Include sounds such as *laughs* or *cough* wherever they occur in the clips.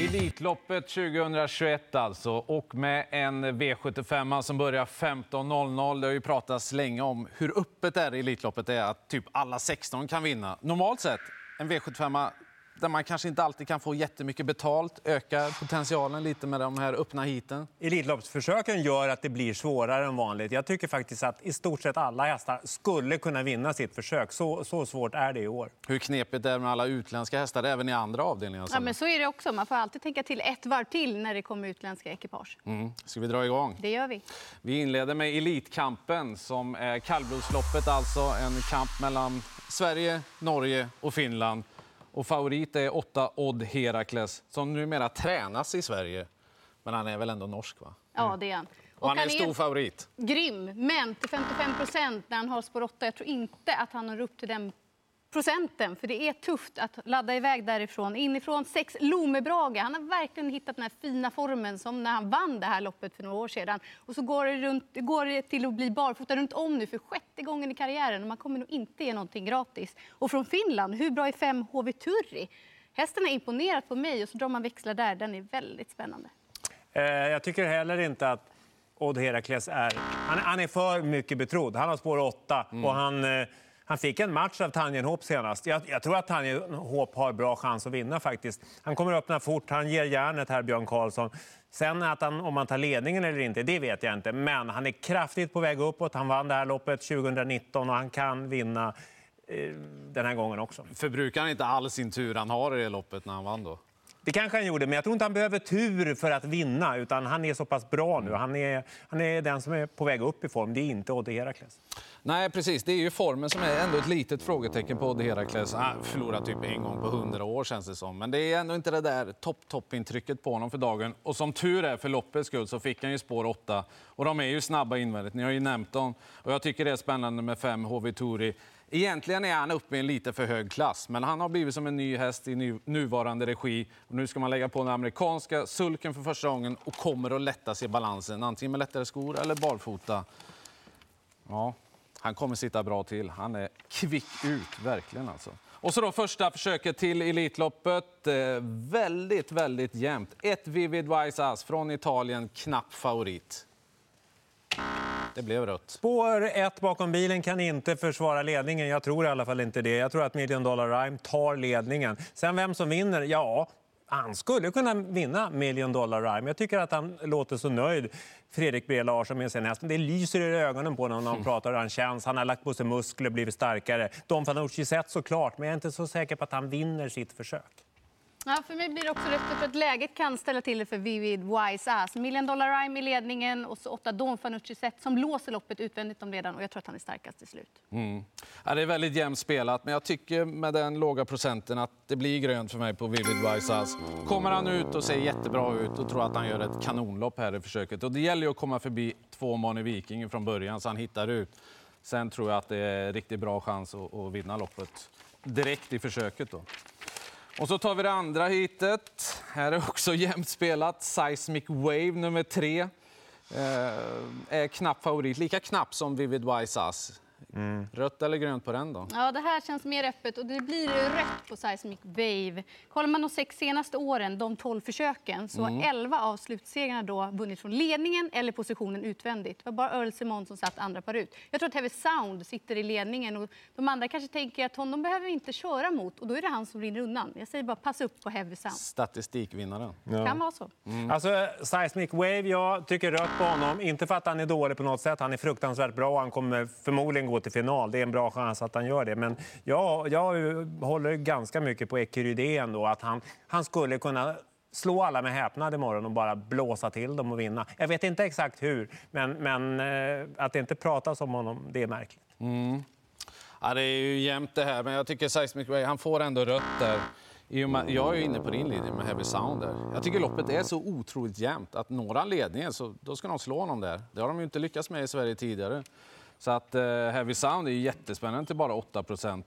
Elitloppet 2021 alltså. Och med en V75 som börjar 15.00. Det har ju pratats länge om hur öppet det är i Elitloppet. Det är att typ alla 16 kan vinna. Normalt sett, en V75 där man kanske inte alltid kan få jättemycket betalt, ökar potentialen lite med de här öppna hiten. Elitloppsförsöken gör att det blir svårare än vanligt. Jag tycker faktiskt att i stort sett alla hästar skulle kunna vinna sitt försök. Så, så svårt är det i år. Hur knepigt det är med alla utländska hästar, även i andra avdelningar. Ja, men så är det också. Man får alltid tänka till ett varv till när det kommer utländska ekipage. Mm. Ska vi dra igång? Det gör vi. Vi inleder med Elitkampen som är kallblodsloppet, alltså en kamp mellan Sverige, Norge och Finland. Och favorit är 8 Odd Herakles som numera tränas i Sverige. Men han är väl ändå norsk? va? Ja, det är han. Och han är en stor favorit. Grym, men till 55 procent när han har spår 8. Jag tror inte att han når upp till den procenten. För det är tufft att ladda iväg därifrån. Inifrån sex Lomebrage. Han har verkligen hittat den här fina formen som när han vann det här loppet för några år sedan. Och så går det, runt, går det till att bli barfota runt om nu för sjätte gången i karriären. Och man kommer nog inte ge någonting gratis. Och från Finland, hur bra är fem HV Turri? Hästen har imponerat på mig och så drar man växlar där. Den är väldigt spännande. Eh, jag tycker heller inte att Odd Herakles är... Han, han, är för mycket betrodd. Han har spår 8 mm. och han... Eh, han fick en match av Tangenhop senast. Jag, jag tror att Tangenhop har bra chans att vinna faktiskt. Han kommer att öppna fort, han ger järnet här, Björn Karlsson. Sen att han, om han tar ledningen eller inte, det vet jag inte. Men han är kraftigt på väg uppåt. Han vann det här loppet 2019 och han kan vinna eh, den här gången också. Förbrukar han inte all sin tur han har i det loppet när han vann då? Det kanske han gjorde, men jag tror inte han behöver tur för att vinna. utan Han är så pass bra nu. Han är, han är den som är på väg upp i form. Det är inte Odde Herakles. Nej, precis. Det är ju formen som är ändå ett litet frågetecken på Odde Herakles. Han förlorat typ en gång på hundra år känns det som. Men det är ändå inte det där topp-topp-intrycket på honom för dagen. Och som tur är för loppets skull så fick han ju spår 8. Och de är ju snabba invändigt. Ni har ju nämnt dem. Och jag tycker det är spännande med fem HV Tori. Egentligen är han uppe i en lite för hög klass, men han har blivit som en ny häst i nuvarande regi. Och nu ska man lägga på den amerikanska sulken för första gången och kommer att lätta sig i balansen, antingen med lättare skor eller barfota. Ja, han kommer sitta bra till. Han är kvick ut, verkligen alltså. Och så då första försöket till Elitloppet. Eh, väldigt, väldigt jämnt. Ett Vivid Wise Ass från Italien, knapp favorit. Det blev rött. Spår ett bakom bilen kan inte försvara ledningen. Jag tror i alla fall inte det. Jag tror att Million Dollar Rhyme tar ledningen. Sen vem som vinner? Ja, han skulle kunna vinna Million Dollar Rhyme. Jag tycker att han låter så nöjd, Fredrik B Larsson, med sin häst. Det lyser i ögonen på honom när han pratar hur han känns. Han har lagt på sig muskler, blivit starkare. Don Fanucci sett såklart, men jag är inte så säker på att han vinner sitt försök. Ja, för mig blir det också rätt för att läget kan ställa till det för Vivid Wise Ass. Million Dollar Rhyme i ledningen och så åtta Don Fanucci set som låser loppet utvändigt om redan och jag tror att han är starkast till slut. Mm. Ja, det är väldigt jämnt spelat, men jag tycker med den låga procenten att det blir grönt för mig på Vivid Wise Ass. Kommer han ut och ser jättebra ut och tror att han gör ett kanonlopp här i försöket. Och det gäller ju att komma förbi två Mani Viking från början så han hittar ut. Sen tror jag att det är riktigt bra chans att, att vinna loppet direkt i försöket. Då. Och så tar vi det andra hitet. Här är också jämnt spelat. Seismic Wave nummer tre. Eh, är knapp favorit. Lika knapp som Vivid Wise Ass. Mm. Rött eller grönt på den då? Ja, det här känns mer öppet och det blir rött på Seismic Wave. Kollar man de sex senaste åren, de 12 försöken, så mm. 11 av slutsegrarna då vunnit från ledningen eller positionen utvändigt. Det var bara Earl Simon som satt andra par ut. Jag tror att Heavy Sound sitter i ledningen och de andra kanske tänker att honom behöver vi inte köra mot och då är det han som rinner undan. Jag säger bara pass upp på Heavy Sound. Statistikvinnaren. Ja. Kan vara så. Mm. Alltså, Seismic Wave, jag tycker rött på honom. Inte för att han är dålig på något sätt. Han är fruktansvärt bra. Han kommer förmodligen gå till final. Det är en bra chans att han gör det. Men jag, jag håller ganska mycket på Ekerydé ändå. Att han, han skulle kunna slå alla med häpnad imorgon och bara blåsa till dem och vinna. Jag vet inte exakt hur, men, men eh, att det inte pratas om honom, det är märkligt. Mm. Ja, det är ju jämnt det här, men jag tycker Seismic Way, han får ändå rött där. Jag är inne på din linje med Heavy Sound där. Jag tycker loppet är så otroligt jämnt att når han ledningen så då ska de slå honom där. Det har de ju inte lyckats med i Sverige tidigare. Så att uh, Heavy Sound är jättespännande till bara 8%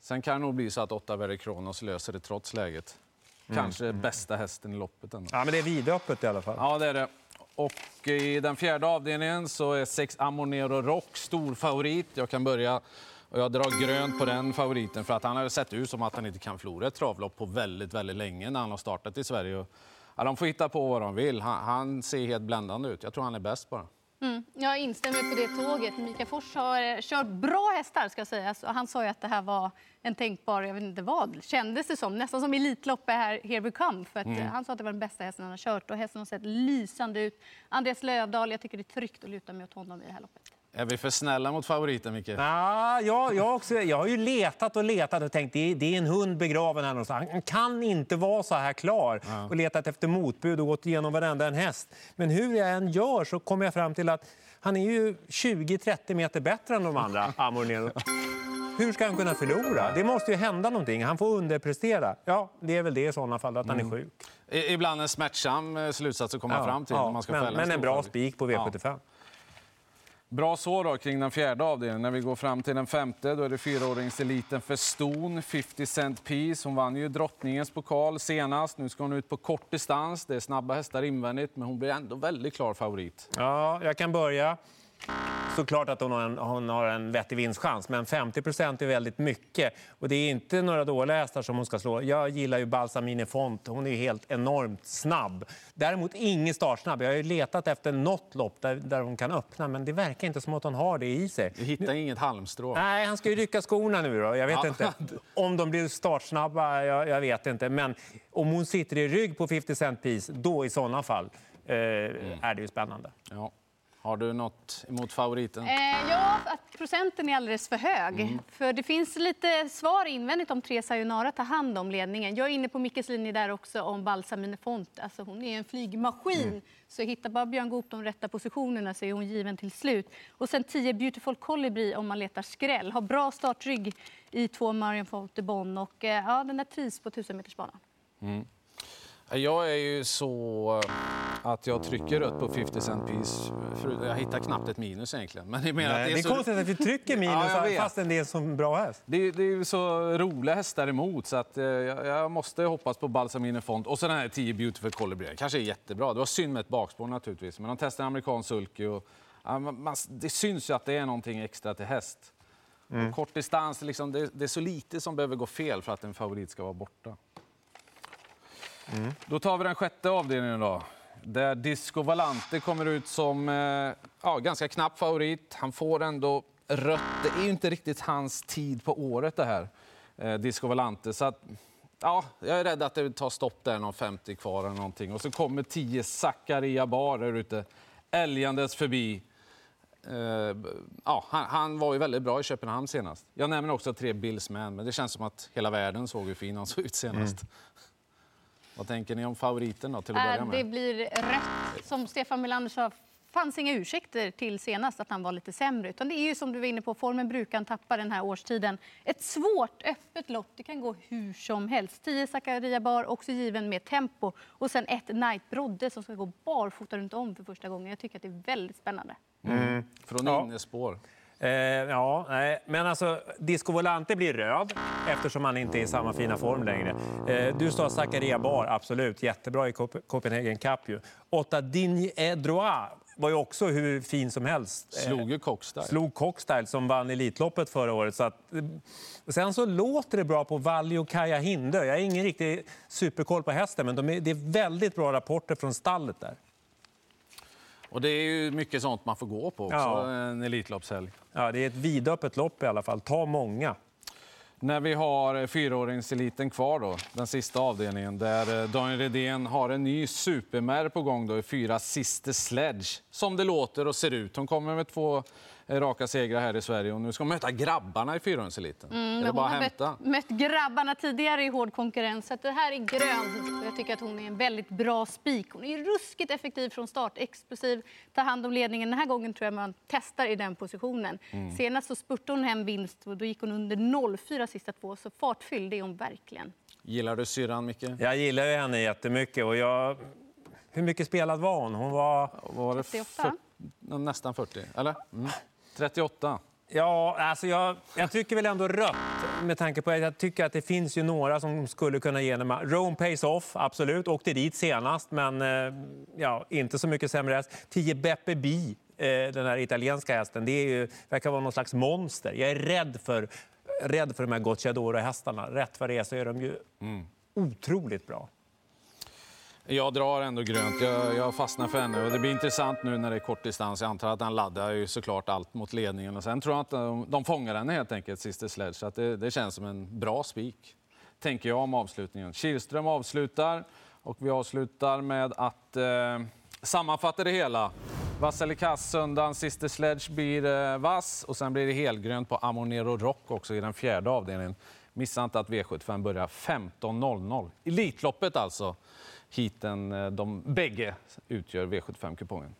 Sen kan det nog bli så att 8 Very Kronos löser det trots läget. Mm. Kanske mm. bästa hästen i loppet. Ändå. Ja, men det är vidöppet i alla fall. Ja, det är det. Och i den fjärde avdelningen så är sex Amonero Rock stor favorit. Jag kan börja Och jag drar grönt på den favoriten för att han har sett ut som att han inte kan förlora ett travlopp på väldigt, väldigt länge när han har startat i Sverige. Ja, de får hitta på vad de vill. Han, han ser helt bländande ut. Jag tror han är bäst bara. Mm, jag instämmer på det tåget. Mikael Fors har eh, kört bra hästar. ska sägas. Han sa att det här var en tänkbar, jag vet inte vad, kändes det som. Nästan som Elitloppet här, Here We Come. För att, mm. Han sa att det var den bästa hästen han har kört och hästen har sett lysande ut. Andreas Lövdahl, jag tycker det är tryggt att luta mig åt honom i det här loppet. Är vi för snälla mot favoriten, Micke? Ja, jag, också, jag har ju letat och letat och tänkt det, det är en hund begraven här någonstans. Han kan inte vara så här klar. Ja. Och letat efter motbud och gått igenom varenda en häst. Men hur jag än gör så kommer jag fram till att han är ju 20-30 meter bättre än de andra, *laughs* Amor Hur ska han kunna förlora? Det måste ju hända någonting. Han får underprestera. Ja, det är väl det i sådana fall, att han är mm. sjuk. Ibland en smärtsam eh, slutsats att komma ja, fram till. Ja, man ska men, men en bra spik på V75. Ja. Bra så då kring den fjärde avdelningen. När vi går fram till den femte då är det fyraåringseliten för Ston, 50 Cent Piece. Hon vann ju drottningens pokal senast. Nu ska hon ut på kort distans. Det är snabba hästar invändigt, men hon blir ändå väldigt klar favorit. Ja, jag kan börja såklart att hon har en, hon har en vettig vinstchans, men 50 procent är väldigt mycket. Och det är inte några dåliga hästar som hon ska slå. Jag gillar ju Balsamine Font. Hon är helt enormt snabb. Däremot ingen startsnabb. Jag har ju letat efter något lopp där, där hon kan öppna, men det verkar inte som att hon har det i sig. Du hittar nu, inget halmstrå? Nej, han ska ju rycka skorna nu då. Jag vet ja. inte. *laughs* Om de blir startsnabba, jag, jag, vet inte. Men om hon sitter i rygg på 50 cent piece, då i sådana fall eh, mm. är det ju spännande. Ja. Har du något emot favoriten? Eh, ja, att procenten är alldeles för hög. Mm. För Det finns lite svar invändigt om tre Sayonara tar hand om ledningen. Jag är inne på Mickes linje där också om Balsamine Font. Alltså, hon är en flygmaskin. Mm. Så hittar bara Björn Goop de rätta positionerna så är hon given till slut. Och sen 10 Beautiful Colibri om man letar skräll. Har bra startrygg i två Marion Font Bonn och eh, ja, den där trivs på 1000 metersbanan. Mm. Jag är ju så att jag trycker rött på 50 cent piece. Jag hittar knappt ett minus egentligen. Men det, Nej, att det är, det är så... konstigt att vi trycker *laughs* minus ja, fastän det är så bra häst. Det, det är ju så roliga hästar emot så att eh, jag måste hoppas på Balsamine Font. Och så den här 10 Beautiful Colibri. kanske är jättebra. Det var synd med ett bakspår naturligtvis. Men de testar en amerikansk sulky och ja, man, det syns ju att det är någonting extra till häst. Mm. Kort distans, liksom, det, det är så lite som behöver gå fel för att en favorit ska vara borta. Mm. Då tar vi den sjätte avdelningen då. Där Disco Valante kommer ut som eh, ja, ganska knapp favorit. Han får ändå rött. Det är ju inte riktigt hans tid på året det här, eh, Disco Valante. Så att, ja, jag är rädd att det tar stopp där, någon 50 kvar eller någonting. Och så kommer 10 Zakaria Bar där ute, älgandes förbi. Uh, ja, han, han, var ju väldigt bra i Köpenhamn senast. Jag nämner också tre Billsman, men det känns som att hela världen såg hur fin han såg ut senast. Mm. Vad tänker ni om favoriten då, till att börja med? Det blir rätt. Som Stefan Melander sa, fanns inga ursäkter till senast att han var lite sämre. Utan det är ju som du var inne på, formen brukar han tappa den här årstiden. Ett svårt, öppet lopp. Det kan gå hur som helst. 10 Zakaria Bar, också given med tempo. Och sen ett Night Brodde som ska gå barfota runt om för första gången. Jag tycker att det är väldigt spännande. Mm. Från ja. innespår. Eh, ja, nej. Men alltså, Disco Volante blir röd eftersom han inte är i samma fina form längre. Eh, du sa Zakaria Bar, absolut. Jättebra i Copenhagen Cup. Ju. Åtta Digne Droit var ju också hur fin som helst. Slog ju Cockstyle. Slog Cockstyle som vann Elitloppet förra året. Så att, eh, sen så låter det bra på Valli och Kaja Hindö. Jag har ingen riktig superkoll på hästen, men de är, det är väldigt bra rapporter från stallet där. Och det är ju mycket sånt man får gå på också, ja. en Elitloppshelg. Ja, det är ett vidöppet lopp i alla fall. Ta många. När vi har fyraåringseliten kvar, då, den sista avdelningen, där eh, Daniel Redén har en ny supermär på gång då, i fyra Sister Sledge, som det låter och ser ut. Hon kommer med två raka segrar här i Sverige och nu ska hon möta grabbarna i fyrhjulingseliten. Mm, hon har mött, mött, grabbarna tidigare i hård konkurrens, så det här är grönt. Jag tycker att hon är en väldigt bra spik. Hon är ruskigt effektiv från start, explosiv, tar hand om ledningen. Den här gången tror jag man testar i den positionen. Mm. Senast så spurtade hon hem vinst och då gick hon under 0,4 sista två, så fartfylld är hon verkligen. Gillar du syrran, Micke? Jag gillar henne jättemycket. Och jag... Hur mycket spelad var hon? Hon var... var det 38? nästan 40, eller? Mm. 38. Ja, alltså jag, jag, tycker väl ändå rött med tanke på att jag tycker att det finns ju några som skulle kunna ge henne... Rome Pays Off, absolut. Åkte dit senast, men eh, ja, inte så mycket sämre häst. 10 Beppe Bi den här italienska hästen. Det är ju, verkar vara någon slags monster. Jag är rädd för, rädd för de här Gocciadoro-hästarna. Rätt vad det är så är de ju mm. otroligt bra. Jag drar ändå grönt. Jag, jag fastnar för henne. Och det blir intressant nu när det är kort distans. Jag antar att han laddar ju såklart allt mot ledningen. Och sen tror jag att de, de fångar henne helt enkelt, Sister Sledge. Så det, det, känns som en bra spik, tänker jag om avslutningen. Kihlström avslutar och vi avslutar med att eh, sammanfatta det hela. Vass eller kass söndagen. Sister Sledge blir eh, vass och sen blir det helgrönt på Amonero Rock också i den fjärde avdelningen. Missa inte att V75 börjar 15.00. Elitloppet alltså. Heaten, eh, de bägge utgör V75-kupongen.